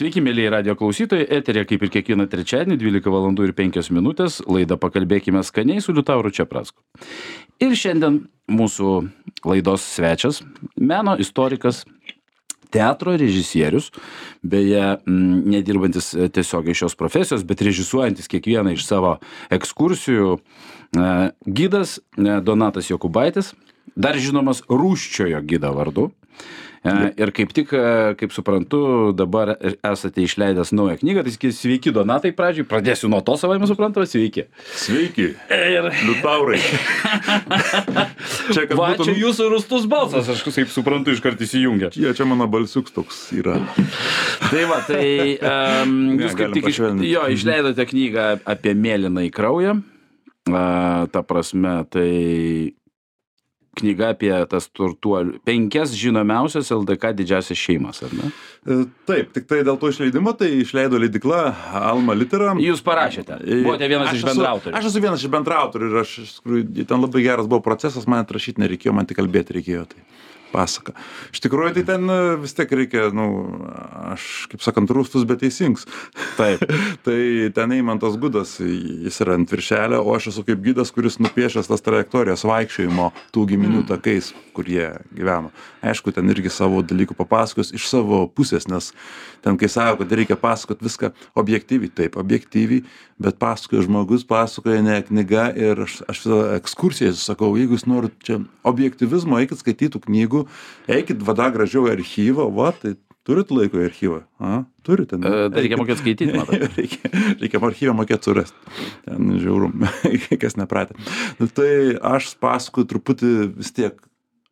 Sveiki, mėlyje radio klausytojai, eterė kaip ir kiekvieną trečiadienį 12 val. ir 5 minutės, laida pakalbėkime skaniai su Liutauru Čiaprasku. Ir šiandien mūsų laidos svečias, meno istorikas, teatro režisierius, beje, m, nedirbantis tiesiogiai šios profesijos, bet režisuojantis kiekvieną iš savo ekskursijų, e, gydas e, Donatas Jokubaitis, dar žinomas Rūščiojo gydo vardu. Ir kaip tik, kaip suprantu, dabar esate išleidęs naują knygą, tai sveiki Donatai pradžiai, pradėsiu nuo to savai, suprantama, sveiki. Sveiki, Ir liutaurai. čia, va, būtum... čia jūsų rūstus balsas, aš kaip suprantu, iškart įsijungia. Čia, čia mano balsiuks toks yra. Tai va, tai um, jūs kaip tik iš, jo, išleidote knygą apie mėlyną į kraują. A, ta prasme, tai knyga apie tas turtuolių, penkias žinomiausias LDK didžiasias šeimas, ar ne? E, Taip, tik tai dėl to išleidimo, tai išleido leidikla Alma Litera. Jūs parašėte, buvote vienas Aš iš esu- bendrautorių. Aš esu vienas iš bendrautorių ir aš, iš tikrųjų, ten labai geras buvo procesas, man atrašyti nereikėjo, man tik kalbėti reikėjo. Tai pasaka. Iš tikrųjų, tai ten e, vis tiek reikia, na, nu, aš, kaip sakant, rūstus, bet teisingas. Taip. tai ten Eimantas Gudas, jis yra ant viršelio, o aš esu kaip gydas, kuris nupiešęs tas trajektorijas vaikščiojimo tų giminių takais, kur jie gyveno. Aišku, ten irgi savo dalykų papasakos iš savo pusės, nes ten, kai sako, kad reikia pasakoti viską objektyviai, taip, objektyviai, bet pasakoja žmogus, pasakoja ne knyga ir aš, aš visą ekskursiją sakau, jeigu jūs norit čia objektivizmo, eikit skaitytų knygų, eikit vada gražiau į archyvą, va, tai turit laiko į archyvą, a, turite. ne? E, tai reikia mokėti skaityti, matai. reikia, reikia archyvą mokėti surasti. Ten žiaurum, kas nepratę. Nu, tai aš pasakoju truputį vis tiek,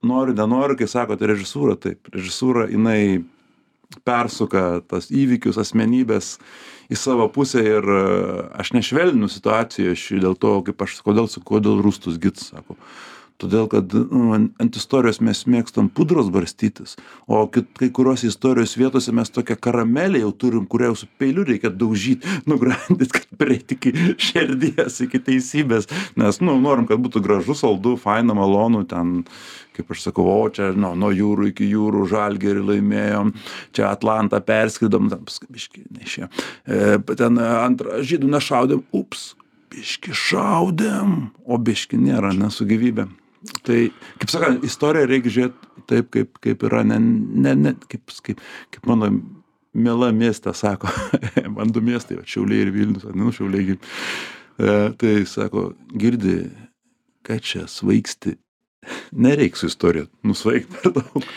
noriu, nenoriu, kai sakote režisūra, taip, režisūra jinai persuka tas įvykius, asmenybės į savo pusę ir e, aš nešvelninu situacijų, aš dėl to, kaip aš, kodėl, kodėl rūstus gits, sako. Todėl, kad nu, ant ant istorijos mes mėgstam pudros barstytis, o kit, kai kuriuose istorijos vietose mes tokią karamelę jau turim, kurią jau su peiliu reikia daužyti, nugrandyti, kad prieiti iki širdies, iki teisybės. Nes, nu, norim, kad būtų gražu, saldu, faina, malonu, ten, kaip aš sakau, o čia, nu, nuo jūrų iki jūrų žalgerį laimėjom, čia Atlantą perskridom, ten paskui biški nešė. E, ten antrą žydų nešaudėm, ups, biški šaudėm, o biški nėra, nesu gyvybė. Tai, kaip sakant, istoriją reikia žiūrėti taip, kaip, kaip yra, ne, ne, ne kaip, kaip, kaip mano mėla miestė sako, man du miestai, Šiauliai ir Vilnius, nu, Šiauliai. E, tai sako, girdi, kad čia svaigsti, nereiks su istorija nusvaigti per daug.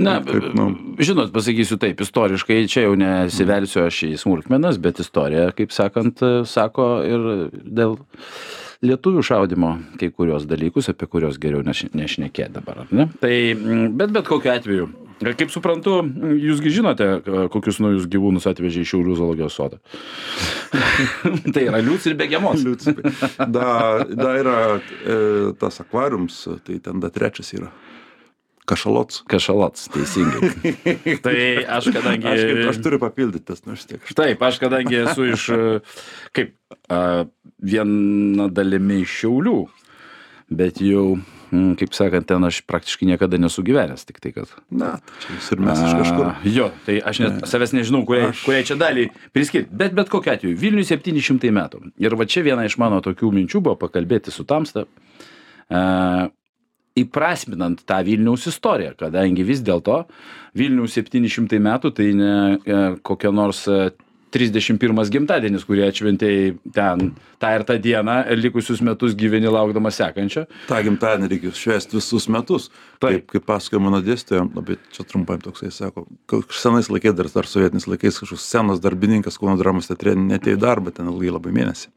Na, Kaip, nu. žinot, pasakysiu taip, istoriškai čia jau nesivelsiu aš į smulkmenas, bet istorija, kaip sakant, sako ir dėl lietuvių šaudimo kai kurios dalykus, apie kuriuos geriau neš- nešnekėti dabar, ar ne? Tai, mm, bet bet kokiu atveju, kaip suprantu, jūsgi žinote, kokius naujus gyvūnus atvežė iš Šiaulių zoologijos sodą. tai yra liūts ir begiamos. Liucipai. Da, da yra e, tas akvariums, tai ten da trečias yra. Kašalots. Kašalots, teisingai. tai aš kadangi... Aš, kaip, aš turiu papildyti tas, nu vis tiek. Aš, Taip, aš kadangi esu iš, e, kaip, a, viena dalimi iš Šiaulių, bet jau, mm, kaip sakant, ten aš praktiškai niekada nesu gyvenęs, tik tai, kad... na, čia vis ir mes iš kažkur. A, Jo, tai aš net savęs nežinau, kuriai, Aš- kuriai čia dalį priskirti, bet bet kokiu atveju, Vilniui 700 metų. Ir va čia viena iš mano tokių minčių buvo pakalbėti su Tamsta, a, įprasminant tą Vilniaus istoriją, kadangi vis dėlto Vilniaus 700 metų tai ne e, kokia nors e, 31 gimtadienis, kurį atšventėjai ten tą ir tą dieną likusius metus gyveni laukdamas sekančio. tą gimtadienį reikia švęsti visus metus. Taip. Kaip, pasakoja mano dėstytoja, labai čia trumpai toksai sako, kažkoks senais laikais, dar, dar sovietiniais laikais, kažkoks senas darbininkas Kauno dramos teatre netėjo į darbą, ten ilgai labai mėnesį.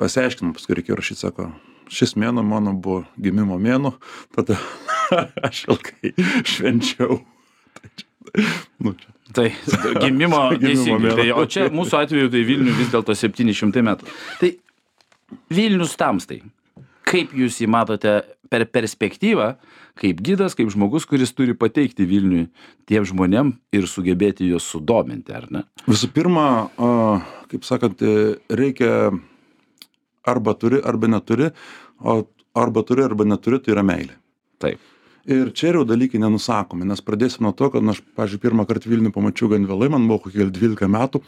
Pasiaiškinom, paskui reikėjo rašyti, sako, šis mėnuo mano buvo gimimo mėnuo, tada aš ilgai švenčiau. Tai čia, nu, čia. Tai gimimo, Gimimo. Tai, o čia mūsų atveju tai Vilnių vis dėlto 700 metų. Tai Vilnius tamstai. Kaip jūs jį matote per perspektyvą, kaip gydas, kaip žmogus, kuris turi pateikti Vilniui tiem žmonėm ir sugebėti juos sudominti, ar ne? Visų pirma, kaip sakant, e, reikia arba turi, arba neturi, o arba turi, arba neturi, tai yra meilė. Taip. Ir čia yra jau dalykai nenusakomi nes pradėsiu nuo to kad nu aš pavyzdžiui pirmąkart vilnių pamačiau gan vėlai man buvo kokie dvylika metų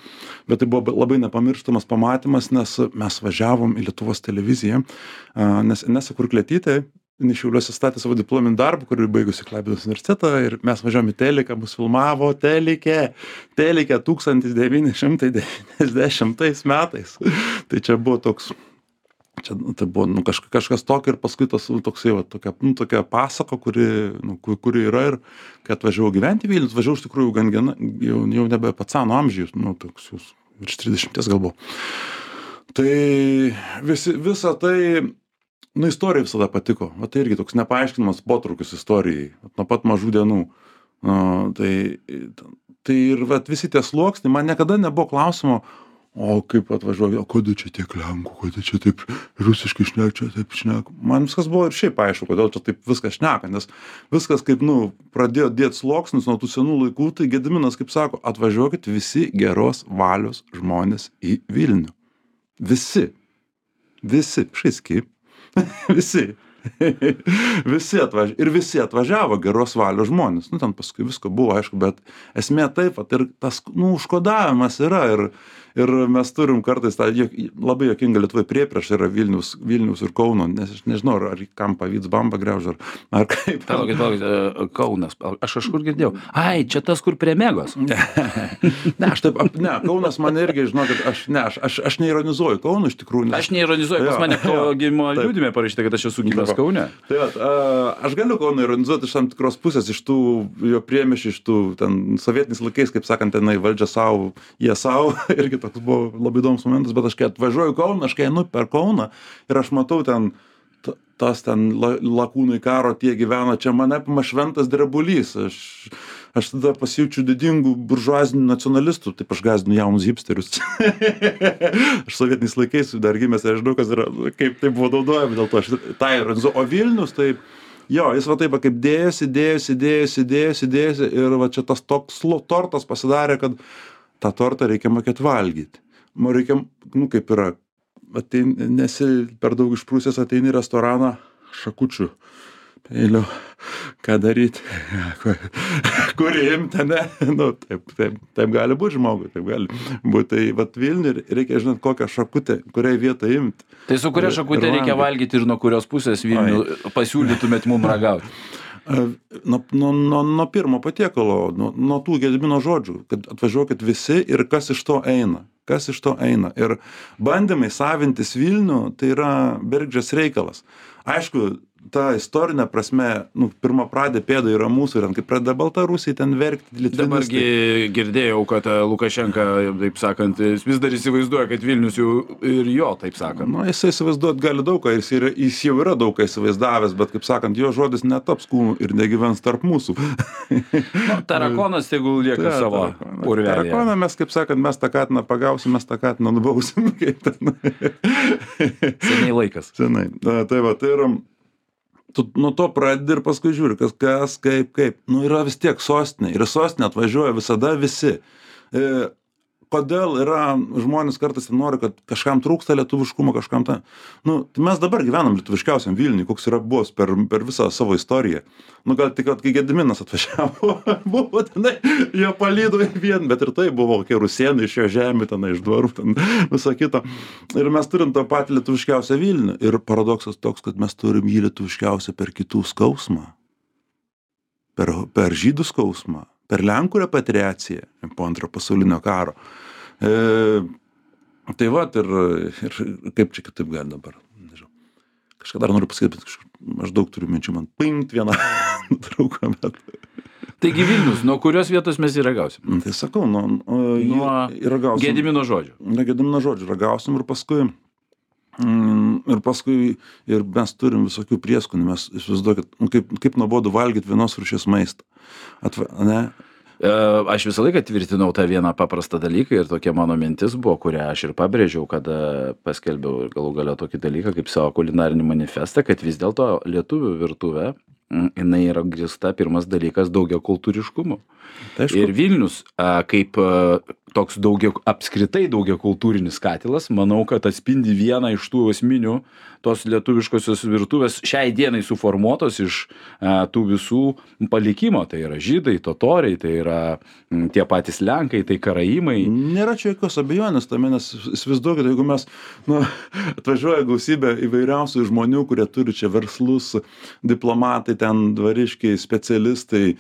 bet tai buvo labai nepamirštamas pamatymas nes mes važiavom į lietuvos televiziją a nes inesa kurklietytė jinai šiauliuose statė savo diplominį darbą kur ir baigusi klaipėdos universitetą ir mes važiavom į teliką mus filmavo telike telike tūkstantis devyni šimtai devyniasdešimtais metais. Tai čia buvo toks čia nu, tai buvo nu, kaž, kažkas tokio ir paskui tas toksai, va, tokia, nu, tokia pasako, kuri, nu, kuri yra ir kai atvažiavau gyventi Vilnius, važiavau iš tikrųjų gan gana, jau, jau nebe pats seno amžiaus, nu, toks jūs virš 30 gal buvo. Tai visi, visa tai, nu, istorija visada patiko. O tai irgi toks nepaaiškinamas potrukis istorijai, nuo pat mažų dienų. Uh, tai, tai ir vat, visi tie sluoksniai, man niekada nebuvo klausimo, o kaip atvažiuoja, o kodėl čia tiek lenkų, kodėl čia taip rusiškai šneka, čia taip šneka. Man viskas buvo ir šiaip aišku, kodėl čia taip viskas šneka, nes viskas kaip, nu, pradėjo dėti sluoksnius nuo tų senų laikų, tai Gediminas, kaip sako, atvažiuokit visi geros valios žmonės į Vilnių. Visi. Visi, šaiski. visi. visi atvažiavo ir visi atvažiavo geros valios žmonės. Nu, ten paskui visko buvo, aišku, bet esmė taip, at, ir tas, nu, užkodavimas yra ir, ir mes turim kartais tą juok- labai jokinga Lietuvoje prieprieš yra Vilnius, Vilnius ir Kauno, nes aš nežinau, ar, ar kam pavyks bamba greužą, ar, ar kaip. Palaukit, palaukit, e, Kaunas. Aš kažkur girdėjau. Ai, čia tas, kur prie Megos. Ne, aš taip, ne, Kaunas man irgi, žinokit, aš, ne, aš, aš, aš neironizuoju Kaunų iš tikrųjų. nes- Aš neironizuoju, pas mane jo, gimimo liūdime parašyta, kad aš esu gimęs Kaune. Tai vat, a, aš galiu Kauną ironizuoti iš tam tikros pusės, iš tų jo priemišių, iš tų ten sovietiniais laikais, kaip sakant, tenai valdžia savo, jie savo, irgi toks buvo labai įdomus momentas, bet aš kai atvažiuoju į Kauną, aš kai einu per Kauną ir aš matau ten tas ten la, lakūnai karo tie gyvena, čia mane apima šventas drebulys. Aš, aš tada pasijaučiu didingų buržuazinių nacionalistų, taip aš gazinu jaunus hipsterius. aš sovietiniais laikais dar gimęs aš žinau, kas yra, kaip tai buvo naudojama, dėl to aš ironizuoju. O Vilnius, tai jo, jis va taip kaip dėjosi, dėjosi, dėjosi, dėjosi, dėjosi ir va čia tas toks tortas pasidarė, kad tą tortą reikia mokėti valgyti. Man reikia, nu kaip yra, atein, nesi per daug išprūsęs, ateini į restoraną šakučių. Peiliu, ką daryti, kur imti, ne? Nu, taip, taip, taip gali būti žmogui, taip gali būti. Tai vat Vilniui reikia žinot, kokią šakutę, kuriai vietą imti. Tai su kuria ir reikia valgyt. valgyti ir nuo kurios pusės Vilnių pasiūlytumėt mum ragauti? Nuo, nuo, nuo, nuo pirmo patiekalo, nuo, nuo tų gedimino žodžių, kad atvažiuokit visi ir kas iš to eina. Kas iš to eina. Ir bandymai savintis Vilnių, tai yra bergždžias reikalas. Aišku, ta istorinė prasme, nu, pirmą pradė pėda yra mūsų ir ten, kai pradeda Baltarusiai ten verkti, Dabargi girdėjau, kad e, Lukašenka, taip sakant, vis dar įsivaizduoja, kad Vilnius jau ir jo, taip sakant. Nu, jisai įsivaizduot gali daug ką, jis, yra, jis jau yra daug ką įsivaizdavęs, bet, kaip sakant, jo žodis netaps kūnu ir negyvens tarp mūsų. Nu, Tarakonas tegul lieka savo urvelėje. Tarakoną mes, kaip sakant, mes tą katiną pagausim, mes tą katiną nubausim. kaip. Seniai laikas. Senai. Na, Tai va, tai yra, tu nuo to pradedi ir paskui žiūri, kas, kas, kaip, kaip. Nu, yra vis tiek sostinė. Ir į sostinę atvažiuoja visada visi. Kodėl yra žmonės kartais nori, kad kažkam trūksta lietuviškumo, kažkam tą. Nu, tai mes dabar gyvenam lietuviškiausiam Vilniui, koks yra buvęs per, per visą savo istoriją. Nu, gal tik, kad kai Gediminas atvažiavo, buvo tenai, jo palydo į vien, bet ir tai buvo kokie rusienai iš jo žemė, tenai iš dvarų, ten visą kitą. Ir mes turim tą patį lietuviškiausią Vilnių. Ir paradoksas toks, kad mes turim jį lietuviškiausią per kitų skausmą. Per, per žydų skausmą, per Lenkų repatriaciją po antrojo pasaulinio karo. E, tai va, ir, ir kaip čia kitaip gali dabar. Nežinau. Kažką dar noriu pasakyti, bet kažkaip aš daug turiu minčių, man pinkt vieną nutrauką, bet. Taigi Vilnius, nuo kurios vietos mes jį ragausim? Nu, Tai sakau, nu, Nuo ragausim. Gedimino žodžio. Na, gedimino žodžiu, ragausim ir paskui. Mm, ir paskui ir mes turim visokių prieskonių, mes įsivaizduokit, nu, kaip, kaip nuobodu valgyti vienos rūšies maistą. Atva, ne? E, Aš visą laiką tvirtinau tą vieną paprastą dalyką ir tokia mano mintis buvo, kurią aš ir pabrėžiau, kada paskelbiau ir galų galę tokį dalyką kaip savo kulinarinį manifestą, kad vis dėlto lietuvių virtuvė, jinai yra grįsta pirmas dalykas daugia kultūriškumu. Tai Ir Vilnius, kaip toks daugia apskritai daugiakultūrinis katilas manau kad atspindi vieną iš tų esminių tos lietuviškosios virtuvės šiai dienai suformuotos iš a, tų visų palikimo. Tai yra žydai totoriai tai yra m, tie patys lenkai tai karaimai. Nėra čia jokios abejonės tame, nes įsivaizduokite, jeigu mes nu, atvažiuoja gausybė įvairiausių žmonių, kurie turi čia verslus, diplomatai, ten dvariškiai, specialistai,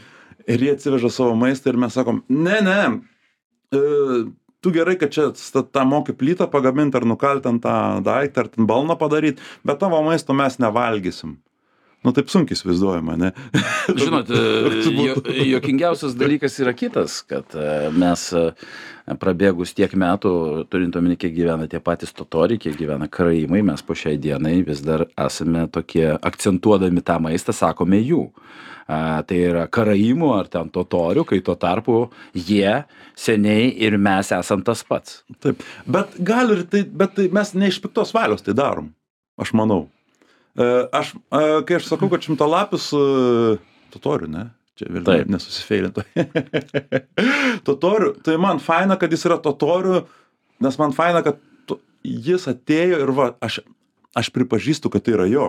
ir jie atsiveža savo maistą ir mes sakom, ne, ne, e, tu gerai, kad čia tą moki plytą pagaminti ar nukalti ant tą daiktą ar ten balną padaryti, bet tavo maisto mes nevalgysim. Nu taip sunkiai įsivaizduojama, ne? Žinot, būtų. jokingiausias dalykas yra kitas, kad e, mes e, prabėgus tiek metų, turint omeny, kiek gyvena tie patys totoriai, kiek gyvena karaimai, mes po šiai dienai vis dar esame tokie, akcentuodami tą maistą, sakome jų. A, tai yra karaimų ar ten totorių, kai tuo tarpu jie seniai ir mes esam tas pats. Taip, bet gal ir tai, bet tai mes ne iš piktos valios tai darom, aš manau. E, Aš, e, kai aš sakau, kad šimtalapis e, totorių, ne? Čia vėl Taip. nesusifeilinto. totorių, tai man faina, kad jis yra totorių, nes man faina, kad to, jis atėjo ir va, aš, aš pripažįstu, kad tai yra jo.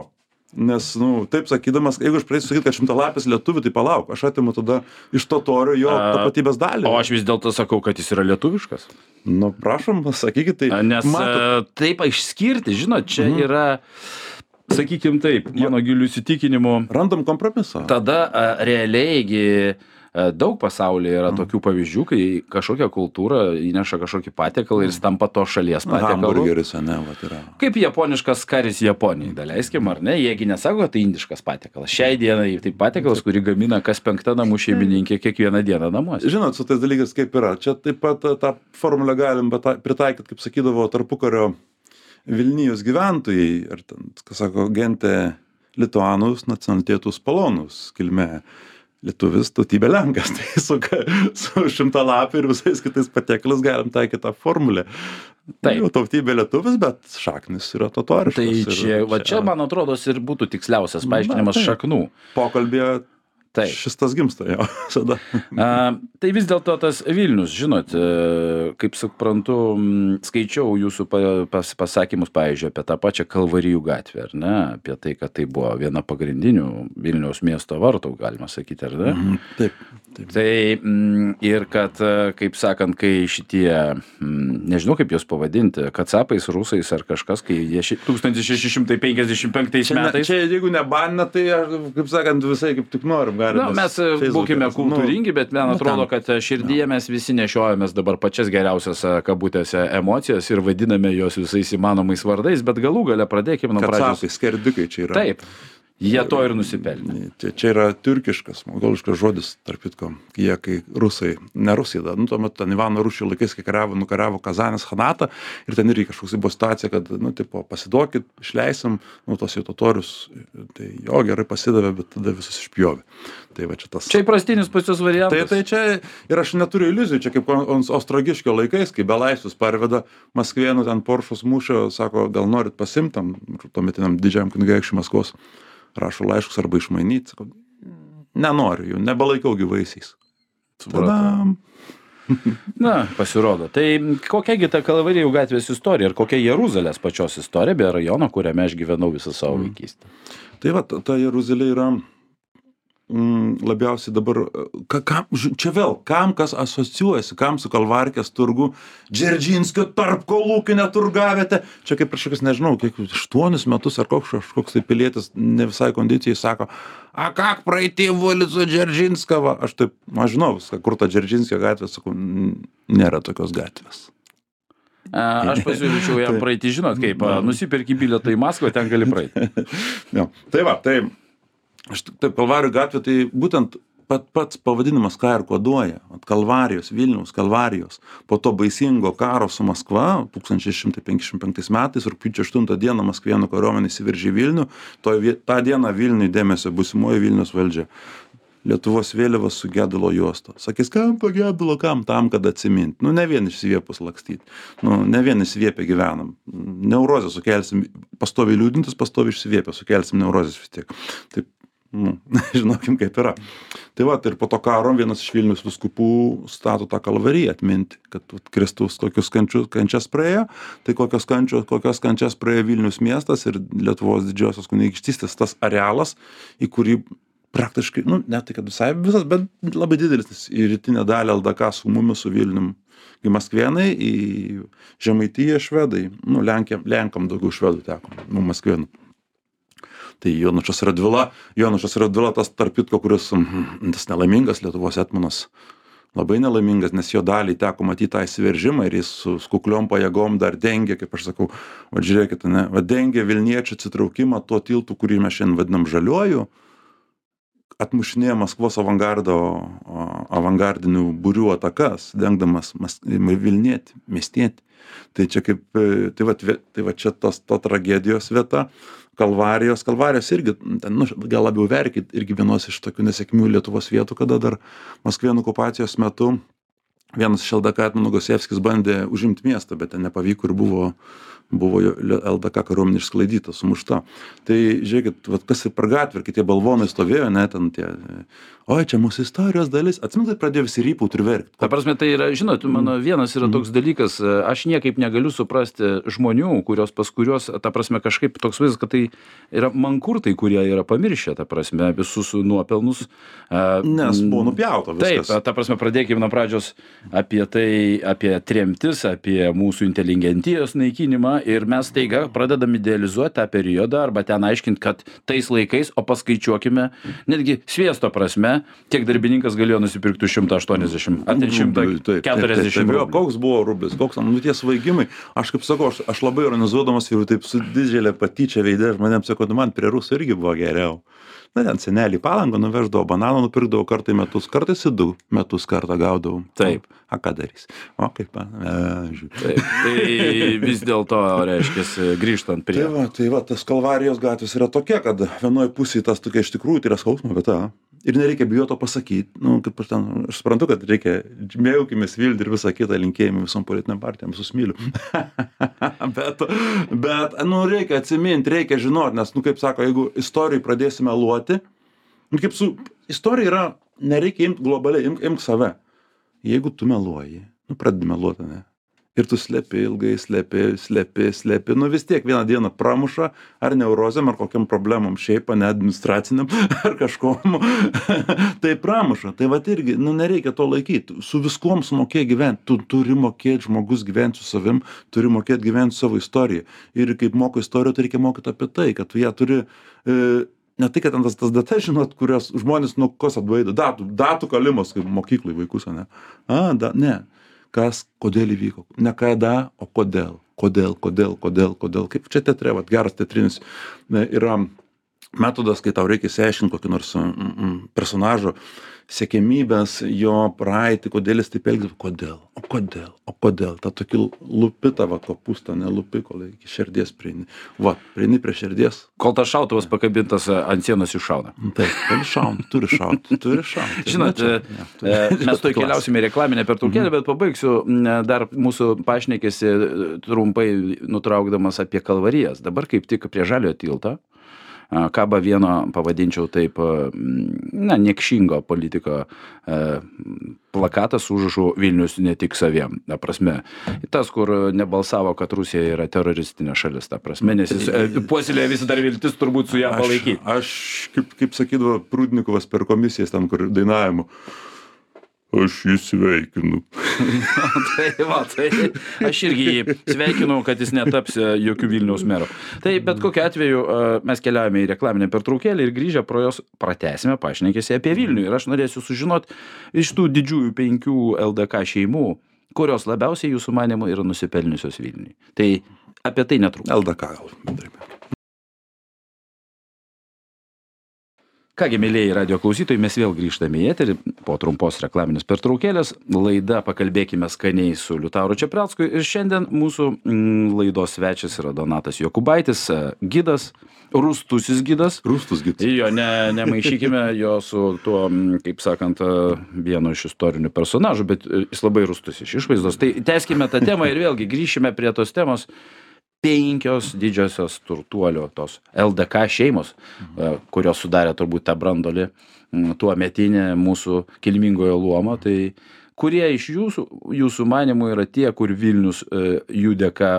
Nes, nu, taip sakydamas, jeigu aš pradėsiu sakyti, kad šimtalapis lietuvių, tai palauk, aš atimu tada iš totorių jo tapatybės dalį. O aš vis dėlto sakau, kad jis yra lietuviškas. Nu, prašom, sakykit, tai. Nes matot- taip išskirti, žinot, čia Mhm. yra, sakykim taip, mano gilių įsitikinimu, Randam kompromisą. tada a, realiai gi daug pasaulyje yra tokių pavyzdžių, kai kažkokia kultūra įneša kažkokį patiekalą ir jis tampa to šalies patiekalu. Hamburgeris, ne, va, yra. Kaip japoniškas karis Japonijai, daleiskim, ar ne, jiegi nesako, kad tai indiškas patiekalas. Šiai dienai tai patiekalas, kurį gamina kas penkta namų šeimininkė kiekvieną dieną namuose. Žinot, su tais dalykais kaip yra. Čia taip pat a, tą formulę galim beta- pritaikyt, kaip sakydavo tarpukario Vilnijos gyventojai, ar ten, kas sako, gente lituanus, nacionalitetus polonus, kilme lietuvis, tautybė lenkas. Tai su, ka- su šimtalapį ir visais kitais patiekalais galim taikyti tą formulę. Taip. Jau tautybė lietuvis, bet šaknis yra totoriškas. Tai čia, va čia, man atrodo, ir būtų tiksliausias paaiškinimas šaknų. Pokalbėje Taip. šis tas gimsta jo. A, tai vis dėlto tas Vilnius, žinot, e, kaip suprantu, skaičiau jūsų pa- pas, pasakymus, pavyzdžiui, apie tą pačią Kalvarijų gatvę, ar ne, apie tai, kad tai buvo viena pagrindinių Vilniaus miesto vartų, galima sakyti, ar ne? Mhm, Taip. Taip. Tai m, ir kad, e, kaip sakant, kai šitie, m, nežinau kaip juos pavadinti, kacapais, rusais ar kažkas, kai jie ši- 1655 Čia, ne, metais. čia jeigu nebanina, tai kaip sakant, visai kaip tik norim. galim mes e, būkime kultūringi, bet man nu, atrodo, kad e, širdyje mes visi nešiojamės dabar pačias geriausias kabutėse emocijas ir vadiname juos visais įmanomais vardais, bet galų gale pradėkime nuo Nu, pradžios. Kacapai, skerdikai čia yra. Taip, jie to ir nusipelnė. Čia, čia yra turkiškas, mongoliškas žodis, tarp kitko. Jie, kai rusai, ne rusai, da, nu, tuo metu ten Ivano Rušio laikais, kai kariavo, nukariavo Kazanės Hanatą ir ten irgi kažkoks buvo situacija, kad, nu, tipo, pasiduokit, išleisim, nu, tos jau totorius, tai jo gerai pasidavė, bet tada visus išpjovė. Tai va čia tas. Čia įprastinis pas jūs Tai, variantas. tai čia ir aš neturiu iliuzijų, čia kaip Ostrogiškio laikais, kai belaisvius parveda Maskvėnų ten Poršos mūšio, sako, gal norit pasimtam, tuometiniam didžiam kunigaikščiui Maskvos, rašo laiškus arba išmainyti, sako, nenoriu jų, nebelaikau gyvaisiais. Tada, Na, pasirodo. Tai kokiagi ta Kalvarijų gatvės istorija ir kokia Jeruzalės pačios istorija, be rajono, kuriame aš gyvenau visą savo Mm. vaikystę. tai va, ta, Jeruzalė yra labiausiai dabar, ka, kam, čia vėl, kam kas asocijuojasi, kam su Kalvarkės turgu, Džerdžinskio tarp kolūkinė turgavietė, čia kaip prieš kokius, nežinau, kiek, aštuonis metus ar koks, kažkoks tai pilietis ne visai kondicijai sako, a kak praeitį Volico Džerdžinskava, aš taip, aš žinau viską, kur ta Džerdžinskio gatvė, sakau, "N- nėra tokios gatvės. A, Aš pasiūlyčiau jam praeiti, žinot, kaip nusipirki bilietą į Maskvą, ten gali praeiti. Jo. Tai va, tai, aš taip, Kalvarijų gatvė, tai būtent pat, pats pavadinimas ką ir koduoja. Vat Kalvarijos, Vilniaus Kalvarijos. Po to baisingo karo su Maskva 1655 metais, rūpiučio 8 dieną Maskvėnų kariuomenė įsiveržė į Vilnių. Toj vie- tą dieną Vilniui dėmesio busimoji Vilnius valdžia. Lietuvos vėliavas su gedulo juosto. Sakys, kam to gedulo, kam tam, kad atsimint. Nu, ne vien išsiviepus lakstyti. Nu, ne vien išsiviepę gyvenam. Neurozę sukelsim, pastoviai liūdintis, pastoviai išsiviepę, sukelsim neurozės vis tiek. Taip, nu, žinokim kaip yra. Tai va, ir po to karo vienas iš Vilnius viskupų stato tą kalvariją atminti, kad vat, Kristus kokius kančius, kančias praėjo, tai kokios, kančios, kokios kančias praėjo Vilnius miestas ir Lietuvos didžiosios kunigaikštystės tas arealas, į kurį praktiškai, nu, ne tai, kad visai visas, bet labai didelis, į rytinę dalį LDK su mumis, su Vilnium, į Maskvienai, į Žemaitiją švedai, nu, Lenkiam, Lenkam daugiau švedų teko, nu, Maskvienų tai Jonušas Radvila, Jonušas Radvila tas tarp kitko, kuris mm, tas nelaimingas Lietuvos etmonas, labai nelaimingas, nes jo dalį teko matyti tą įsiveržimą ir jis su skukliom pajėgom dar dengė, kaip aš sakau, va žiūrėkit, ne, va dengė Vilniečių atsitraukimą tuo tiltu, kurį mes šiandien vadinam žaliuoju, atmušinėjo Maskvos avangardo, avangardinių būrių atakas, dengdamas Vilnietį, miestietį. Tai čia kaip, tai va, tai va čia tos, to tragedijos vieta, kalvarijos. Kalvarijos irgi ten nu gal labiau verkiai irgi vienos iš tokių nesėkmių lietuvos vietų kada dar maskvėnų okupacijos metu vienas iš ldk etmonų gosievskis bandė užimt miestą bet ten nepavyko ir buvo buvo jo ldk kariuomenė išsklaidyta sumušta. Tai žiūrėkit vat kas ir per gatvę ir kai tie balvonai stovėjo ane ten tie oi čia mūsų istorijos dalis. Atsimenat pradėjo visi rypaut ir verkt. Ta prasme tai yra žinot mano vienas yra toks dalykas aš niekaip negaliu suprasti žmonių kurios pas kuriuos ta prasme kažkaip toks vaizdas kad tai yra mankurtai kurie yra pamiršę ta prasme visus nuopelnus. Nes buvo nupjauta viskas. Taip ta prasme pradėkim nuo pradžios apie tai apie tremtis apie mūsų inteligentijos naikinimą ir mes staiga pradedam idealizuot tą periodą arba ten aiškint kad tais laikais o paskaičiuokime netgi sviesto prasme kiek darbininkas galėjo nusipirkt už šimtą aštuoniasdešim ar ten šimtą keturiasdešim jo koks buvo rublis? Koks nu tie svaigimai. Aš kaip sakau aš aš labai ironizuodamas jau taip su didžiule patyčia veide žmonėms sakau nu man prie rusų irgi buvo geriau. Na ten senelį palangą nuveždavo bananų nupirkdavo kartą į metus kartais į du metus kartą gaudavau. Taip. A ką darys? O kaip pavežiu taip tai vis dėlto reiškias grįžtant prie tai va tai va tas kalvarijos gatvės yra tokia kad vienoj pusėj tas tokia iš tikrųjų tai yra skausmo vieta ir nereikia bijot to pasakyt. Nu kaip aš ten aš suprantu kad reikia mėgaukimės viltį ir visa kita linkėjimai visom politinėm partijom visus myliu bet bet nu reikia atsimint reikia žinot nes nu kaip sako jeigu istorijoj pradėsi meluoti nu kaip su istorija yra nereikia imt globaliai imk imk save. Jeigu tu meluoji nu pradedi meluot ane ir tu slepi ilgai slepi slepi slepi. Nu vis tiek vieną dieną pramuša ar neurozėm ar kokiom problemom šiaip ane administracinėm ar kažkuom tai pramuša. Tai vat irgi nu nereikia to laikyt. Su viskuom sumokėk gyvent. Tu turi mokėt žmogus gyvent su savim turi mokėt gyvent su savo istorija. Ir kaip moko istorijų tai reikia mokyt apie tai kad tu ją turi e, ne tai kad ten tas tas datas žinot kurios žmonės nuo kos atbaido. Datų datų kalimas kaip mokykloj vaikus ane. A da ne kas kodėl įvyko. Ne kada o kodėl. Kodėl kodėl kodėl kodėl. Kaip čia teatre vat geras teatrinis yra metodas kai tau reikia išsiaiškint kokį nors mm, mm, personažo siekiamybes jo praeitį kodėl jis taip elgiasi kodėl o kodėl o kodėl. Tą tokį lupi tą va kopūstą ane lupi kol iki širdies prieini. Va prieini prie širdies. Kol tas šautuvas pakabintas ant sienos iššauna. Taip gali šaut turi šaut turi šaut žinot e, e, mes tuoj keliausim į reklaminę pertraukėlę bet pabaigsiu dar mūsų pašnekesį e, trumpai nutraukdamas apie kalvarijas. Dabar kaip tik prie žaliojo tilto kaba vieno pavadinčiau taip na niekšingo politiko plakatas su užrašu Vilnius ne tik saviem. Ta prasme, tas, kur nebalsavo, kad Rusija yra teroristinė šalis, ta prasme, nes jis puoselėja vis dar viltis turbūt su ją palaikyti. Aš, aš kaip, kaip sakydavo Prudnikovas per komisijas ten, kur dainavimu aš jį sveikinu. tai va, tai aš irgi jį sveikinu, kad jis netaps e, jokių Vilniaus merų. Tai bet kokiu atveju e, mes keliaujame į reklaminę pertraukėlę ir grįžę pro jos pratesime pašnekėsi apie Vilnių. Ir aš norėsiu sužinoti iš tų didžiųjų penkių LDK šeimų, kurios labiausiai jūsų manimo yra nusipelniusios Vilniui. Tai apie tai netrukus. LDK gal bendrai. Kągi, mėlyjei radio klausytojai, mes vėl grįžtame į eterį po trumpos reklaminės pertraukėlės. Laida Pakalbėkime skaniai su Liutauru Čiapracku. Ir šiandien mūsų mm, laidos svečias yra Donatas Jokubaitis, e, gidas, rūstusis gidas. Rūstus gidas. Jo, ne, nemaišykime jo su tuo, mm, kaip sakant, e, vienu iš istorinių personažų, bet e, jis labai rūstus iš išvaizdos. Tai teskime tą temą ir vėlgi grįšime prie tos temos penkios didžiosios turtuolio tos ldk šeimos e, kurios sudarė turbūt tą brandolį tuometinę mūsų kilmingojo luomo. Tai kurie iš jūsų jūsų manymu yra tie kur vilnius e, jų dėka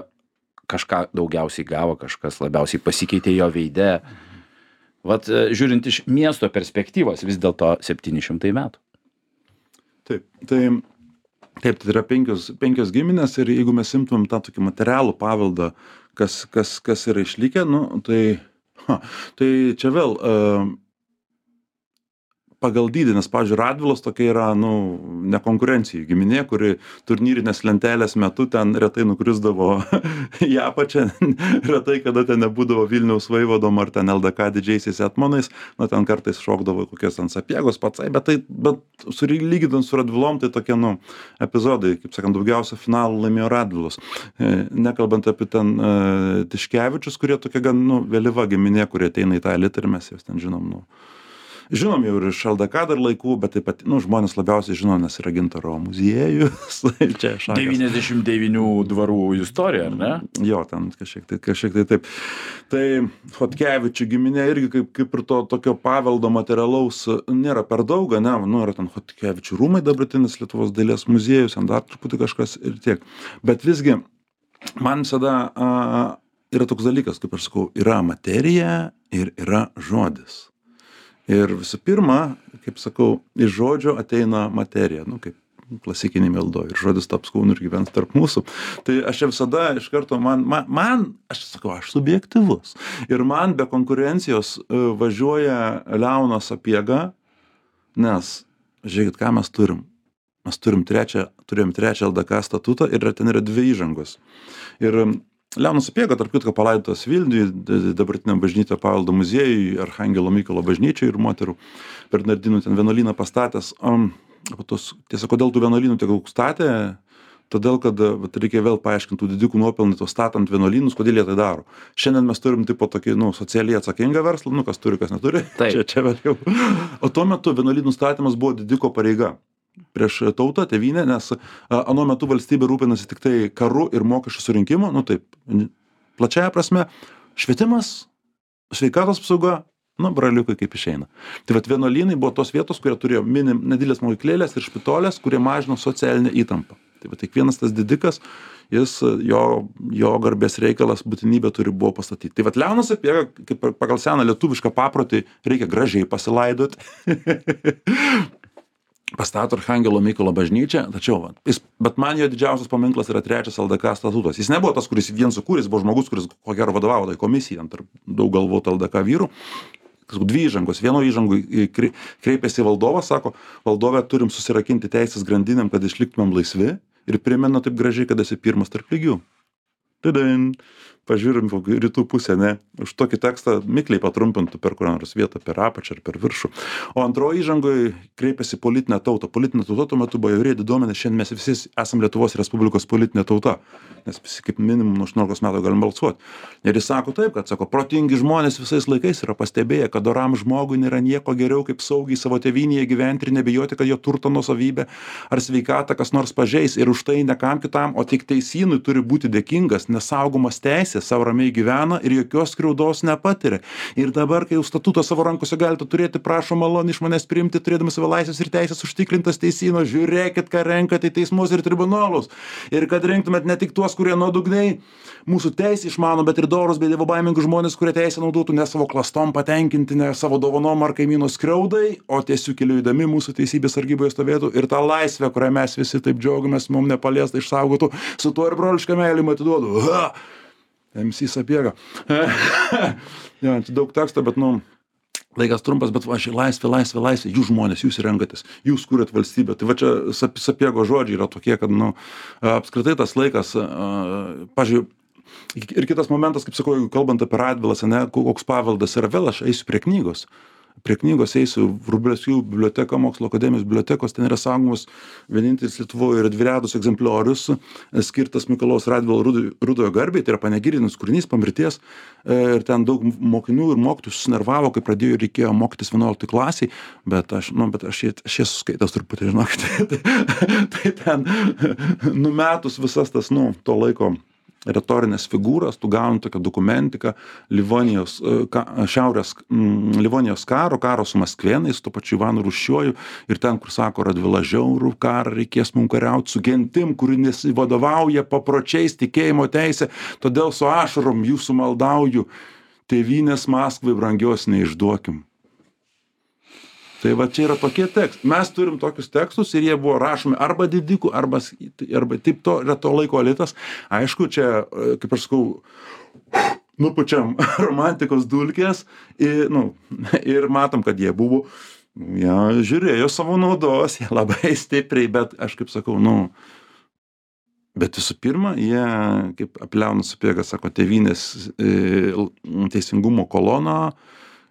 kažką daugiausiai gavo kažkas labiausiai pasikeitė jo veide? Vat e, žiūrint iš miesto perspektyvos vis dėlto septyni šimtai metų. Taip, tai Taip, tai yra penkios, penkios giminės ir jeigu mes imtumėm tą tokį materialų paveldą, kas, kas, kas yra išlikę, nu, tai, ha, tai čia vėl pagal dydį nes pavyzdžiui radvilos tokia yra nu nekonkurencijoj giminė kuri turnyrinės lentelės metu ten retai nukrisdavo į apačią retai kada ten nebūdavo vilniaus vaivadom ar ten ldk didžiaisiais etmonais na ten kartais šokdavo kokios ten sapiegos pacai bet tai bet sulyginant su radvilom tai tokie nu epizodai kaip sakant daugiausia finalų laimėjo radvilos. E, nekalbant apie ten e, tiškevičius kurie tokia gan nu vėlyva giminė kuri ateina į tą elitą ir mes juos ten žinom nu žinom jau ir iš ldk dar laikų bet taip pat nu žmonės labiausiai žino nes yra gintaro muziejus. Čia šakės devyniasdešim devynių dvarų istorija ar ne? Jo ten kažkiek tai kažkiek tai taip. Tai chodkevičių giminė irgi kaip kaip ir to tokio paveldo materialaus nėra per daug ane? Nu yra ten chodkevičių rūmai dabartinis lietuvos dailės muziejus ten dar truputį kažkas ir tiek. Bet visgi man visada a yra toks dalykas kaip aš sakau yra materija ir yra žodis ir visų pirma kaip sakau iš žodžio ateina materija nu kaip klasikinėj maldoj. Ir žodis taps kūnu ir gyvens tarp mūsų. Tai aš čia visada iš karto man ma man aš sakau aš subjektyvus. Ir man be konkurencijos e, važiuoja leonas sapiega nes žiūrėkit ką mes turim. Mes turim trečią turėjom trečią ldk statutą ir ten yra dvi įžangos. Ir leonas sapiega tarp kitko palaidotas vilniuj dabartiniam bažnytinio paveldo muziejuj archangelo mykolo bažnyčioj ir moterų bernardinų ten vienuolyną pastatęs. Po tos tiesa kodėl tų vienuolynų tiek daug statė? Todėl kad vat reikia vėl paaiškint tų didikų nuopelnai tuos statant vienuolynus kodėl jie tai daro. Šiandien mes turim tipo tokį nu socialiai atsakingą verslą nu kas turi kas neturi. Čia čia vėl jau o tuo metu vienuolynų statymas buvo didiko pareiga prieš tautą tėvynę nes anuo metu valstybė rūpinasi tiktai karu ir mokesčių surinkimu nu taip plačiąja prasme. Švietimas sveikatos apsauga nu braliukai kaip išeina. Tai vat vienuolynai buvo tos vietos kurie turėjo mini nedideles mokyklėles ir špitoles kurie mažino socialinę įtampą. Tai vat kiekvienas tas didikas jis jo jo garbės reikalas būtinybė turi buvo pastatyt tai vat leonas sapiega kaip pagal seną lietuvišką paprotį reikia gražiai pasilaidot pastato archangelo mykolo bažnyčią tačiau vat jis bet man jo didžiausias paminklas yra trečias ldk statutas. Jis nebuvo tas kuris vien sukūrė jis buvo žmogus kuris ko gero vadovavo tai komisijai ten tarp daug galvotų ldk vyrų. Dvi įžangos. Vienoj įžangoj krei kreipiasi valdovas sako valdove turim susirakinti teisės grandinėm kad išliktumėm laisvi ir primena taip gražiai kad esi pirmas tarp lygių. Tadam pažiūrim kokią rytų pusę ane už tokį tekstą mikliai patrumpintų per kurią nors vietą per apačią ar per viršų. O antroj įžangoj kreipiasi į politinę tautą politinė tauta tuo metu bajorija diduomenė šiandien mes visi esam lietuvos respublikos politinė tauta. Nes visi kaip minimum nuo aštuoniolikos metų galim balsuot. Ir jis sako taip kad sako protingi žmonės visais laikais yra pastebėję kad doram žmogui nėra nieko geriau kaip saugiai savo tėvynėje gyventi ir nebijoti kad jo turto nuosavybę ar sveikatą kas nors pažeis. Ir už tai ne kam kitam o tik teisynui turi būti dėkingas nes saugomos teisės laisvėj sau ramiai gyvena ir jokios skriaudos nepatiria. Ir dabar kai jau statutą savo rankose galite turėti prašom maloniai iš manęs priimti turėdami savo laisves ir teises užtikrintas teisyno žiūrėkit ką renkat į teismus ir tribunolus. Ir kad rinktumėt ne tik tuos kurie nuodugniai mūsų teisę išmano bet ir dorus bei dievobaimingus žmones kurie teisę naudotų ne savo klastom patenkinti ne savo dovanom ar kaimyno skriaudai o tiesiu keliu eidami mūsų teisybės sargyboje stovėtų ir tą laisvę kuria mes visi taip džiaugiamės mum nepaliestą išsaugotų su tuo ir broliška meile jum atiduodu. Ha MC Sapiega. jo, čia daug teksto, bet, nu, laikas trumpas, bet va, ši laisvė, laisvė, laisvė, jūs žmonės, jūs renkatės, jūs kūrėt valstybę. Tai va čia Sapiego žodžiai yra tokie, kad, nu, apskritai tas laikas, pažiūrėjau, ir kitas momentas, kaip sakau, kalbant apie Radvilas, ne, koks paveldas yra, vėl aš eisiu prie knygos prie knygos eisiu vrublevskių biblioteka mokslų akademijos bibliotekos ten yra saugomos vienintelis lietuvoj yra dviredas egzempliorius skirtas mikalojaus radvilo rudo rudojo garbei tai yra panegirinis kūrinys po mirties e, ir ten daug mokinių ir mokytojų susinervavo kai pradėjo reikėjo mokytis vienuoliktoj klasėj bet aš nu bet aš aš esu skaitęs truputį žinokit tai ten numetus visas tas nu to laiko retorines figūras, tu gauni tokią dokumentiką Livonijos, e, ka, šiaurės mm, Livonijos karo, karo su Maskvenais, tuo pačiu Ivanu Rušiuoju ir ten, kur sako, Radvila žiaurų karą, reikės mums kariauti su gentim, kuri nesivadovauja papročiais tikėjimo teisė, todėl su ašarom jūsų maldauju, tėvynės Maskvai brangios neišduokim. Tai va čia yra tokie tekstai. Mes turim tokius tekstus ir jie buvo rašomi arba didikų, arba, arba taip to, yra to laiko elitas. Aišku, čia, e, kaip aš sakau, nupučiam romantikos dulkės ir, nu, ir matom, kad jie buvo, jie žiūrėjo savo naudos, jie labai stipriai, bet aš kaip sakau, nu, bet visų pirma, jie, kaip apliaunas supėgas, sako, tevinės e, teisingumo kolona,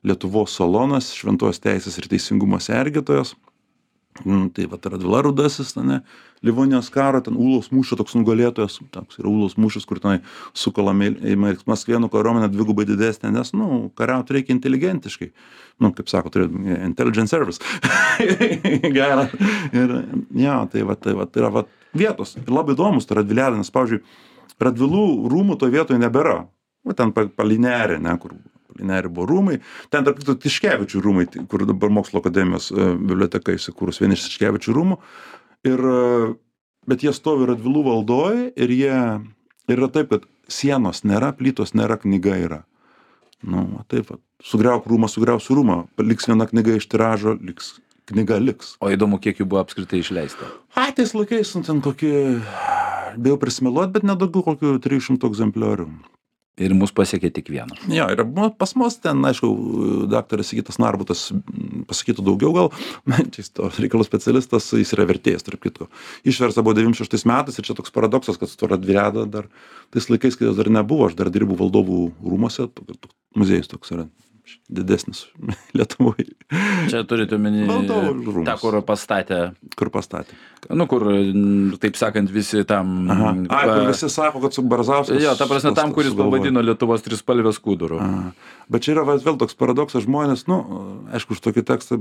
lietuvos salonas šventos teisės ir teisingumo sergėtojas. Mm, tai vat radvila rudasis ane livonijos karo ten ūlos mūšio toks nugalėtojas toks yra ūlos mūšis kur tenai sukalama į maskvėnų kariuomenė dvigubai didesnė nes nu kariaut reikia inteligentiškai nu kaip sako turi intelligent service. Gerą. Ir jo tai va tai vat yra vat vietos. Ir labai įdomus ta radvilėlė nes pavyzdžiui radvilų rūmų toj vietoj nebėra. Va ten palei nerį ane kur nerį buvo rūmai. Ten tarp kitko tiškevičių rūmai kur dabar mokslo akademijos e, biblioteka įsikūrus vieni iš tiškevičių rūmų. Ir e, bet jie stovi radvilų valdoj ir jie ir yra taip kad sienos nėra plytos nėra knyga yra. Nu taip sugriauk rūmą sugriausiu rūmą. Liks viena knyga iš tiražo liks knyga liks. O įdomu, kiek jų buvo apskritai išleista. ai tais laikais nu ten kokie bijau prisimeluot bet ne daugiau kokių trijų šimtų egzempliorių Ir mus pasiekė tik vienas. Jo, ir pas mus ten, aišku, daktaras Sigitas Narbutas m, pasakytų daugiau gal, jis to reikalų specialistas, jis yra vertėjas, tarp kitko. Išversta buvo 96 metais ir čia toks paradoksas, kad su to radvireda dar tais laikais, kai jos dar nebuvo, aš dar dirbu valdovų rūmose, muziejus toks yra didesnis Lietuvoje, Čia turite omeny tą, kur pastatė, kur pastatė. nu kur, taip sakant, visi tam... Aha. Ai, kur visi sako, kad su Barzauskas. Jo, ta prasme, tam, kuris pavadino Lietuvos trispalvės kūdurų. A, Bet čia yra vėl toks paradoksas, žmonės, nu, aišku, už tokį tekstą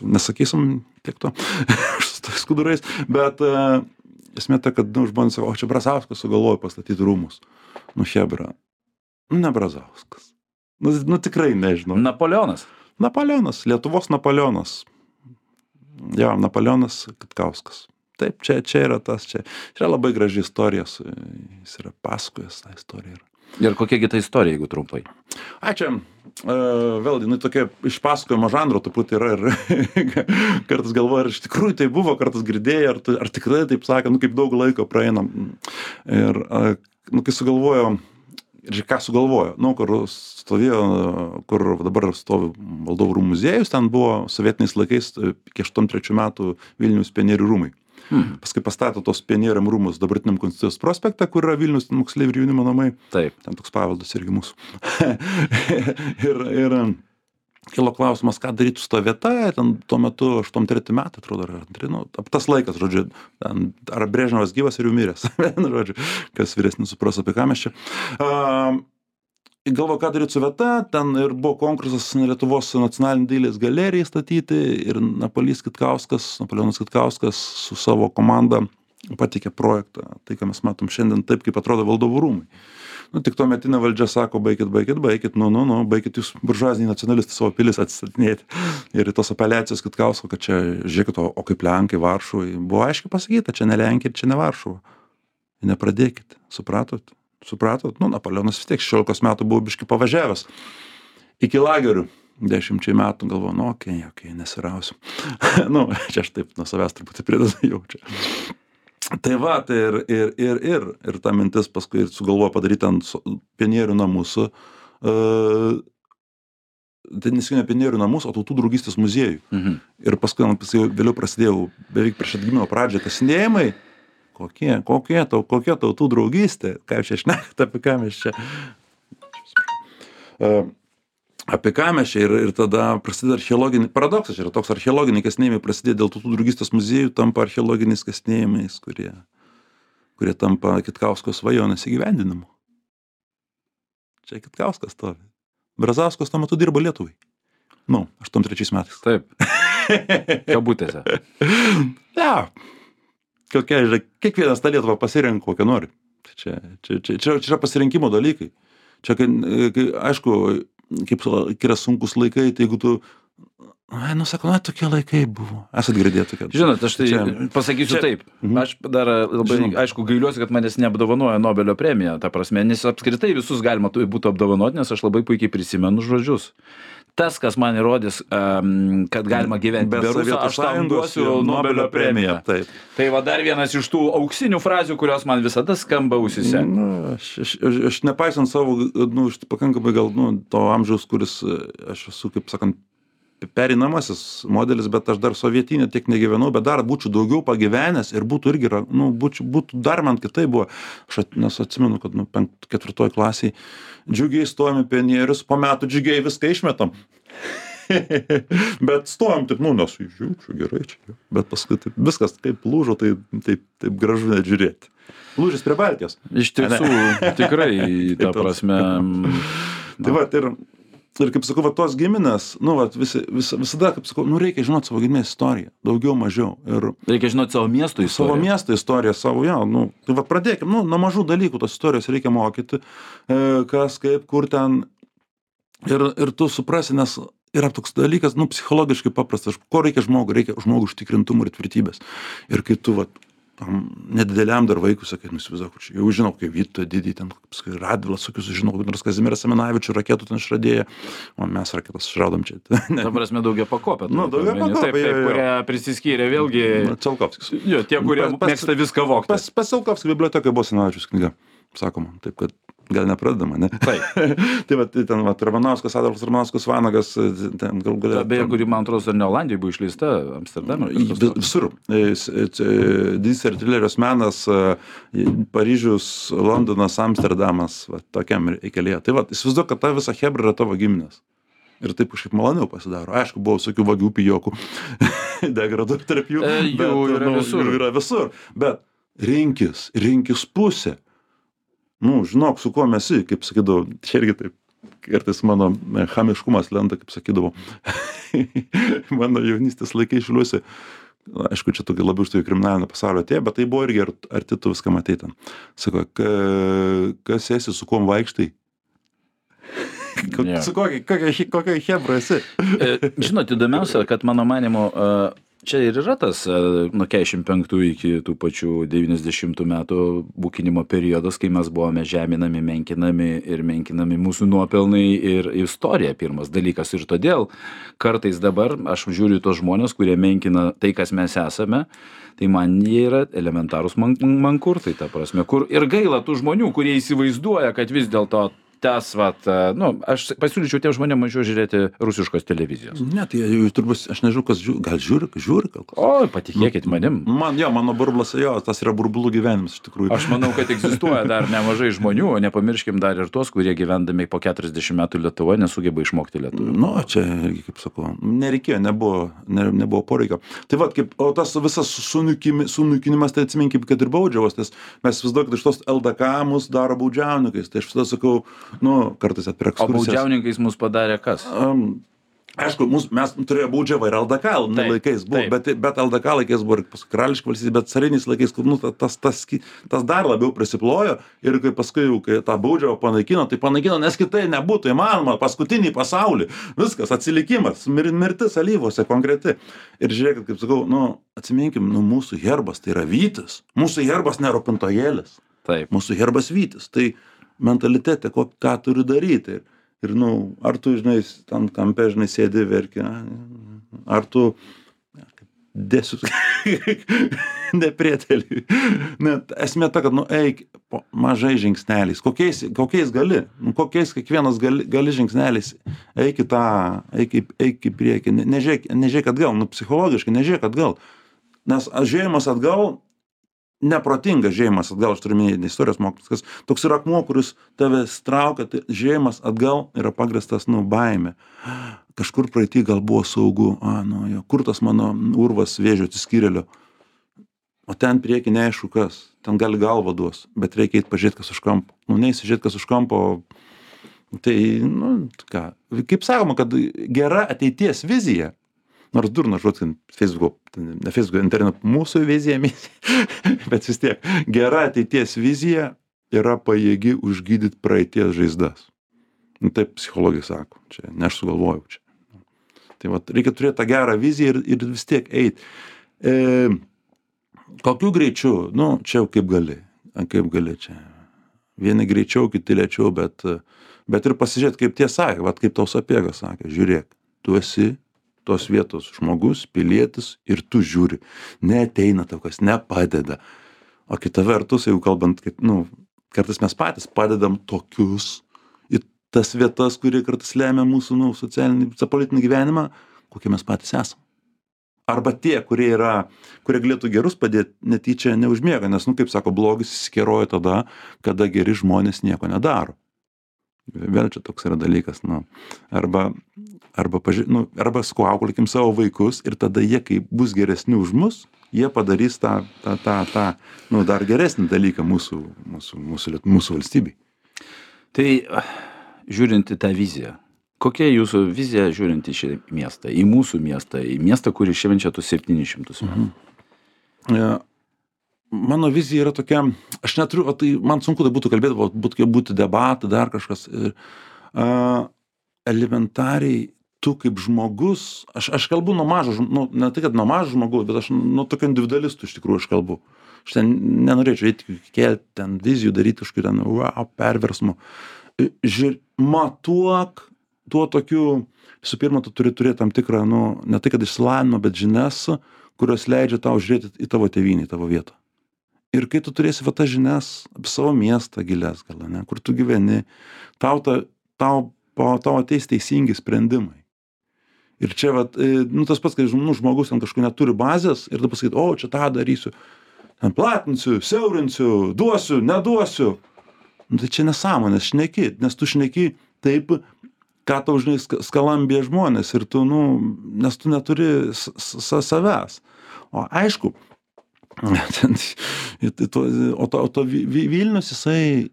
nesakysim tiek to, su tais skudurais, bet uh, esmė ta, kad nu, žmonės sako, o čia Brazauskas sugalvojo pastatyti rūmus. Nu, Hebra. Nu, ne Brazauskas. Nu, nu tikrai nežinau. Napoleonas. Napoleonas, Lietuvos Napoleonas. Jo, Napoleonas Katkauskas. Taip, čia, čia yra tas, čia, čia yra labai graži istorija, jis yra pasakojęs tą istoriją. Ir kokiagi ta istorija, jeigu trumpai? Ai čia, e, vėl, jinai tokia išpasakojimo žanro truputį yra ir kartais galvoju, ar iš tikrųjų tai buvo, kartais girdėjai, ar, ar tikrai taip sakė, nu kaip daug laiko praeina. Ir, e, nu, kai sugalvojo, ir ką sugalvojo, nu, kur stovėjo, kur dabar stovi valdovų rūmų muziejus, ten buvo sovietiniais laikais, e, iki 83 metų Vilnius pionierių rūmai. Hmm. Paskui pastatė tos pionieriam rūmus dabartiniam Konstitucijos prospekte, kur yra Vilnius moksleivių ir jaunimo namai Taip. ten toks paveldas irgi mūsų. ir, ir kilo klausimas, ką daryti su to vieta, ten tuo metu 83 metai, atrodo, ar antri, nu, tas laikas, žodžiu, ten, ar Brežnevas gyvas ir jau miręs, vienu žodžiu, kas vyresnis supras apie ką mes čia. Uh, galvo, ką daryti su vieta, ten ir buvo konkursas Lietuvos nacionalinį dailės galerijai statyti ir Napolys Kitkauskas, Napoleonas Kitkauskas su savo komanda pateikė projektą, tai ką mes matom šiandien taip, kaip atrodo valdovų rūmai. Nu, tik tuo metinė valdžia sako, baikit, baikit, baikit, nu, nu, nu, baikit jūs buržuaziniai nacionalistai savo pilis atstatinėti. Ir tos apeliacijos Kitkausko, kad čia, žiūrėkit, o, o kaip Lenkai Varšuvai, buvo aiškiai pasakyta, čia ne Lenkija ir čia ne Varšuva. Nepradėkit, supratot? Supratot? Nu, Napoleonas vis tiek 16 metų buvo biški pavažiavęs iki lagerių. Dešimčiai metų galvoju, nu, okei, okei, nesirausiu. nu, čia aš taip nuo savęs truputį pridedu jau čia. Tai va, tai ir, ir, ir, ir, ir ta mintis paskui ir sugalvojo padaryti ant pionierių namus. Uh, tai nesiginė pionierių namus, o tautų draugystės muziejų. Mhm. Ir paskui, man paskui vėliau prasidėjo, beveik prieš atgimimo pradžią, kasinėjimai. Kokie, kokie, tau, kokie tautų draugystė, ką čia šnekat, apie ką mes čia. Uh, apie ką mes čia ir, ir tada prasideda archeologiniai, paradoksas yra toks, archeologiniai kasinėjimai prasidėjo dėl tautų draugystės muziejų, tampa archeologiniais kasinėjimais, kurie, kurie tampa Kitkausko svajonės įgyvendinimu. Čia Kitkauskas stovi. Brazauskas tuo metu dirbo Lietuvai. Nu, 83 metais. Taip. Kabutėse. Ja. Kokia, žiūrėk, kiekvienas tą Lietuvą pasirenka, kokią nori. Čia, čia, čia, čia, čia yra pasirinkimo dalykai. Čia, kai, kai aišku, kaip yra sunkus laikai, tai jeigu tu, ai, nu sako, na, tokie laikai buvo. Esat girdėję tokie. Žinot, aš tai Čia- pasakysiu čia- taip. Mhm. Aš dar labai, Žinom. aišku, gailiuosi, kad manęs neapdovanojo Nobelio premiją, ta prasme, nes apskritai visus galima būtų apdovanoti, nes aš labai puikiai prisimenu žodžius. Tas, kas man įrodys, um, kad galima gyventi be, be rusų, aš tam duosiu Nobelio premiją. Taip. Tai va dar vienas iš tų auksinių frazių, kurios man visada skamba ausise. Na, aš, aš, aš, aš nepaisant savo, nu, aš pakankamai gal, nu, to amžiaus, kuris, aš esu, kaip sakant, pereinamasis modelis, bet aš dar sovietinė tiek negyvenau, bet dar būčiau daugiau pagyvenęs ir būtų irgi, ra- nu, būčiau, būtų dar man kitai buvo. Aš nes atsimenu, kad, nu, penkt, ketvirtoj klasiai džiugiai stojame pionierius, po metų džiugiai viską išmetam. bet stojam taip, nu, nesujaučiu gerai čia. Bet paskui taip, viskas taip lūžo, tai taip, taip gražu net žiūrėti. Lūžis prie Baltijos. Iš tiesų, tikrai, ta prasme. Tai va, ir, ir kaip sakau, va, tos giminės, nu, va, visi, vis, visada, kaip sakau, nu, reikia žinoti savo giminės istoriją, daugiau, mažiau. Ir Reikia žinoti savo miestų savo istoriją. miesto istoriją, savo, jo, nu, tai va, pradėkim, nu, nuo mažų dalykų tos istorijos reikia mokyti, e, kas, kaip, kur ten. Ir, ir tu suprasi, nes yra toks dalykas, nu, psichologiškai paprastas, ko reikia žmogui, reikia žmogui užtikrintumo ir tvirtybės. Ir kai tu, va, tam nedideliam dar vaikui sakai, nu, įsivaizduok, čia jau žinau, kaip Vyto didį, ten, paskui Radvilas, tokius žinau, nors Kazimieras Seminavičius raketų ten išradėję, o mes raketas išradom čia. Ta prasme, daugia pakopė. Nu, daugiapakopė, Taip, taip, kurie prisiskyrė vėlgi. Celkovskis. Jo, tie, kurie Pas- pas- mėgsta viską vokti. Pas, pas Celkovskį bibliotekai buvo Seminavičius knyga, sakoma, taip kad gal nepradedama, ne? Taip. tai va, tai ten, va, Ramanauskas, Adolfas Ramanauskas, Vanagas, ten gal galėjo. beje, kuri, man atrodo, dar ne Olandijoje buvo išleista, Amsterdame. Vis- Visur. E, e, e, Didysis artilerijos menas, Paryžius, Londonas, Amsterdamas, va, tokiam kelyje. Tai va, įsivaizduok, kad ta visa hebra yra tavo giminės. Ir taip kažkaip maloniau pasidaro. Aišku, buvo visokių vagių pijokų, degradų tarp jų. E, jų bet, yra visur. Jų yra visur. Bet rinkis, rinkis pusę. Nu, žinok, su kuo mes, esi, kaip sakydavau, čia irgi taip. Kartais mano e, chamiškumas lenda, kaip sakydavau. mano jaunystės laikai šiuliuosi. Aišku, čia tokia labiau iš tokio kriminalinio pasaulio atėjo, bet tai buvo irgi ar- arti tu viską matei ten. Sako, ka, kas esi, su kuo vaikštai? Ko- Jo. Su kokia, kokia, kokia hebra esi? E, Žinot, įdomiausia, kad mano manimu, e, čia ir yra tas e, nuo 45 iki tų pačių 90 metų būkinimo periodas, kai mes buvome žeminami, menkinami ir menkinami mūsų nuopelnai ir istorija pirmas dalykas. Ir todėl kartais dabar aš žiūriu į tos žmonės, kurie menkina tai, kas mes esame. Tai man jie yra elementarūs man, mankurtai, ta prasme, kur ir gaila tų žmonių, kurie įsivaizduoja, kad vis dėlto tas, vat, e, nu, aš pasiūlyčiau tiem žmonėm mažiau žiūrėti rusiškos televizijos. Ne, tai jie turbūt, aš nežinau, kas žiūri, gal žiūri, žiūri, gal kas. O, patikėkit manim. Man, jo, mano burblas, jo, tas yra burbulų gyvenimas iš tikrųjų. Aš manau, kad egzistuoja dar nemažai žmonių, o nepamirškim dar ir tuos, kurie gyvendami po 40 metų Lietuvoje nesugeba išmokti lietuvių. Nu, čia, irgi, kaip sakau, nereikėjo, nebuvo, ne, nebuvo poreikio. Tai vad, kaip, o tas visas sunukimi- sunukinimas, tai atsiminkim, kad ir baudžiavos, nes mes vis daug iš tos LDK mus daro baudžiauninkais. Tai aš visada sakau, nu, kartais apie O ekskursijas. baudžiauninkais mus padarė kas? Um, Aišku, mus, mes turėjome baudžiavą ir LDK nu, Taip, laikais buvo, taip. bet, bet LDK laikais buvo ir karališka valstybė, bet cariniais laikais, kur, nu, ta- tas, tas, tas dar labiau prisiplojo ir kai paskui kai tą baudžiavą panaikino, tai panaikino, nes kitai nebūtų įmanoma, paskutinį pasaulį, viskas, atsilikimas, mir, mirtis alyvose konkreti. Ir žiūrėkit, kaip sakau, nu, atsiminkim, nu, mūsų herbas tai yra vytis, mūsų herbas nėra pintojėlis Taip. mūsų herbas vytis. Tai mentalitete, ko, ką turi daryti. Ir, ir nu, ar tu, žinai, ten kampe, žinai, sėdi verki, ar tu dėsiu neprieteliui. Net esmė ta, kad, nu, eik mažai žingsneliais. Kokiais, kokiais gali, nu, kokiais kiekvienas gali, gali žingsneliais. Eik į tą, eik, eik į priekį, Ne- nežiūrėk, nežiūrėk atgal, nu, psichologiškai nežiūrėk atgal. Nes žiūrėjimas atgal neprotingas žiūrėjimas atgal, aš turiu minėti istorijos mokytis, kas toks yra akmuo, kuris tave traukia, tai žiūrėjimas atgal yra pagristas, nu, baime. Kažkur praeitį gal buvo saugu, a, nu, jo, kur tas mano urvas vėžio atsiskyrėlio. O ten prieki neaišku kas, ten gali galvą duos, bet reikia eiti pažiūrėti, kas už kampo. Nu, neįsižiūrėti, kas už kampo. Tai, nu, ką, kaip sakoma, kad gera ateities vizija, nors durna žodžiu, Facebook, ne Facebook, internetu, mūsų vizija, bet vis tiek, gera ateities vizija yra pajėgi užgydyti praeities žaizdas. Nu, taip psichologai sako, čia ne aš sugalvojau čia. Tai va, reikia turėti tą gerą viziją ir, ir vis tiek eiti. E, kokiu greičiu, nu, čia jau kaip gali, kaip gali čia. Vieni greičiau, kiti lėčiau, bet, bet ir pasižiūrėti, kaip tie sakė, va, kaip tau sapiegas sakė, žiūrėk, tu esi tos vietos žmogus, pilietis ir tu žiūri. Neteina tau kas, nepadeda. O kita vertus, jeigu kalbant, kaip, nu, kartais mes patys padedam tokius į tas vietas, kurie kartais lemia mūsų, nu, socialinį, politinį gyvenimą, kokie mes patys esame. Arba tie, kurie yra, kurie galėtų gerus padėti, netyčia neužmiega, nes, nu, kaip sako, blogis įsikeroja tada, kada geri žmonės nieko nedaro vėl čia toks yra dalykas nu arba arba paži nu arba sakau auklėkim savo vaikus ir tada jie kai bus geresni už mus jie padarys tą tą tą tą nu dar geresnį dalyką mūsų mūsų mūsų mūsų valstybei. Tai žiūrint į tą viziją kokia jūsų vizija žiūrint į šį miestą į mūsų miestą į miestą kuris švenčia tuos septynis šimtus metų? Mhm. Mano vizija yra tokia aš neturiu o tai man sunku tai būtų kalbėt vat būtų būtų debatai dar kažkas ir a elementariai tu kaip žmogus aš aš kalbu nuo mažo nu ne tai kad nuo mažo žmogaus bet aš nuo tokio individualisto iš tikrųjų aš kalbu. Aš ten nenorėčiau eit kelt ten vizijų daryt kažkokių ten vau perversmų žiūr matuok tuo tokiu visų pirma tu turi turėt tam tikrą nu ne tai kad išsilavinimą bet žinias kurios leidžia tau žiūrėti į tavo tėvynę į tavo vietą. Ir kai tu turėsi va tas žinias apie savo miestą gilias gal ane kur tu gyveni tau ta tau po tau ateis teisingi sprendimai ir čia vat e, nu tas pats kai nu žmogus ten kažko neturi bazės ir tu pasakyt o čia tą darysiu. Ten platinsiu siaurinsiu duosiu neduosiu. Nu tai čia nesąmonės šneki. Nes tu šneki taip ką tau žinai skalambija žmonės ir tu nu nes tu neturi sa savęs. O aišku ten, o to, o to Vilnius jisai,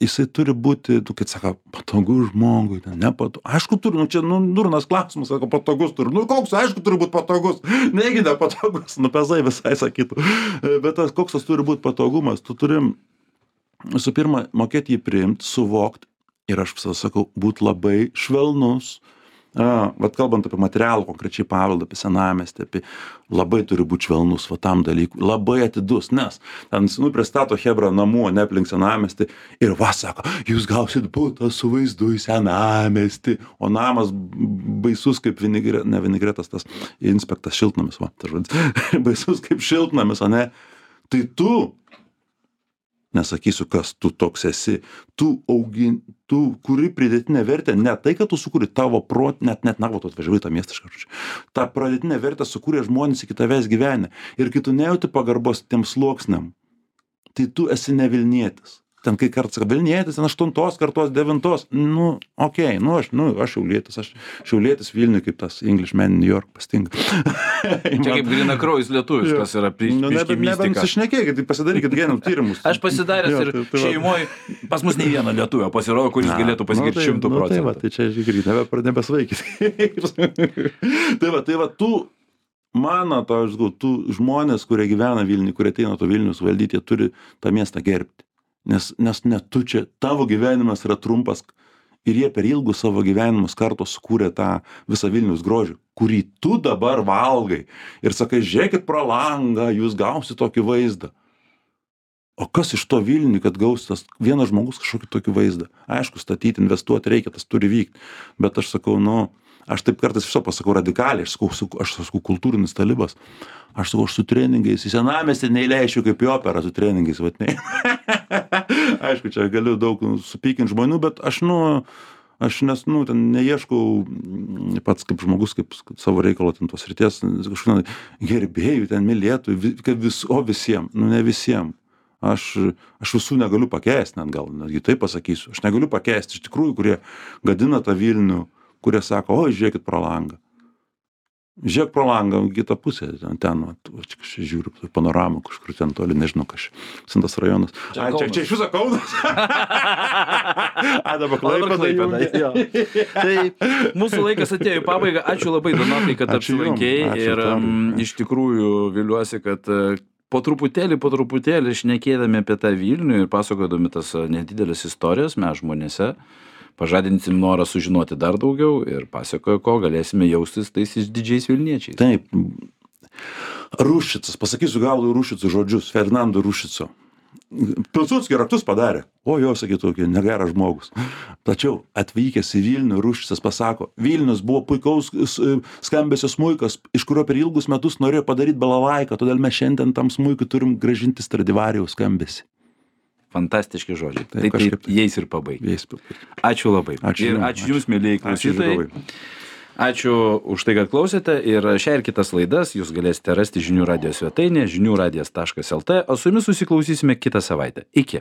jisai turi būti, tu kaip sako, patogus žmogui, nepatogus. Aišku, turi, nu čia, nu, durnas klausimas, sako, patogus turi. Nu, koks, aišku, turi būti patogus. Negi nepatogus, nu, pezai visai sakytų. Bet tas, koks tas turi būti patogumas, tu turi, visų pirma, mokėti jį priimti, suvokti ir aš visą sakau, būti labai švelnus, a vat kalbant apie materialų konkrečiai paveldą apie senamiestį apie labai turi būt švelnus va tam dalykui labai atidus nes ten nu pristato chebra namų ane aplink senamiestį ir va sako jūs gausit butą su vaizdu į senamiestį. O namas baisus kaip vinigre ne vinigretas tas inspektas šiltnamis va tas žodis. Baisus kaip šiltnamis ane. Tai tu nesakysiu kas tu toks esi. Tu augin tu kuri pridėtinę vertę ne tai kad tu sukuri tavo prot net net na va tu atvažiavai į tą miestą iš karto tą pridėtinę vertę sukūrė žmonės iki tavęs gyvenę. Ir kai tu nejauti pagarbos tiem sluoksniam tai tu esi ne vilnietis ten kai sako vilnietis ten aštuntos kartos devintos. Nu okei nu aš nu aš šiaulietis aš šiaulietis vilniuj kaip tas english man in new york pasitinka Čia kaip grinakraujis lietuvis, kas yra nu nebenusišnekėkit tai pasidarykit genų tyrimus. Aš pasidaręs ir tai- tai va. šeimoje, pas mus ne vieno lietuvio pasirodo, kuris galėtų nu, tai- šimtų nu, tai procentų. tai čia žiūrėkit nebe nebesvaikit. Tai va tai va tu mano to aš sakau tu žmonės kurie gyvena vilniuj kurie ateina to vilniaus valdyt jie turi tą miestą gerbti nes nes ne tu čia tavo gyvenimas yra trumpas ir jie per ilgus savo gyvenimus kartos sukūrė tą visą vilniaus grožį kurį tu dabar valgai. Ir sakai žiūrėkit pro langą jūs gausit tokį vaizdą. O kas iš to vilniuj kad gaus tas vienas žmogus kažkokį tokį vaizdą? Aišku statyt investuot reikia tas turi vykt. Bet aš sakau nu aš taip kartais iš viso pasakau radikaliai aš sakau aš sakau kultūrinis talibas. Aš sakau aš su treningais į senamiestį neįleisčiau kaip į operą su treningais ne. Aišku čia galiu daug supykint žmonių bet aš nu aš nes nu ten neieškau mm, pats kaip žmogus kaip savo reikalo ten tos srities kažkokių gerbėjų ten mylėtojų kad vis o visiem nu ne visiem. Aš aš visų negaliu pakęst net gal netgi taip pasakysiu aš negaliu pakęst iš tikrųjų kurie gadina tą vilnių kurie sako oi žiūrėkit pro langą žiūrėk pro langą kitą pusę ten ten vat va čia čia žiūriu panoramą kažkur ten toli nežinau kas čia sintas rajonas Čia ai čia čia iš viso kaunas a dabar klaipėda jungia. Tai mūsų laikas atėjo į pabaigą. Ačiū labai, Donatai, kad Ačiū jum, apsilankėjai. ačiū Ir tau. um, iš tikrųjų viliuosi, kad uh, po truputėlį po truputėlį šnekėdami apie tą vilnių ir pasakodami tas a, nedideles istorijas mes žmonėse pažadinsim norą sužinoti dar daugiau ir pasakojo ko galėsime jaustis tais didžiais vilniečiais Taip. Ruščicas, pasakysiu galų Ruščicų žodžius, Fernando Ruščico. Pilsudskį raktus padarė. O jo, sakytų, negeras žmogus. Tačiau atvykęs į Vilnių, Ruščicas pasako, Vilnius buvo puikaus skambesio smuikas, iš kurio per ilgus metus norėjo padaryti balavaiką, todėl mes šiandien tam smuikui turim gražinti Stradivarijaus skambesį. Fantastiški žodžiai Taip, tai taip kažkaip tai. jais ir pabaig Jais- ačiū labai Ačiū ir ačiū ačiū. jums Ačiū klausytojai. Ačiū už tai, kad klausėte ir šią ir kitas laidas jūs galėsite rasti žinių radijos svetainėje žinių radijas.lt, o su jumis susiklausysime kitą savaitę. Iki.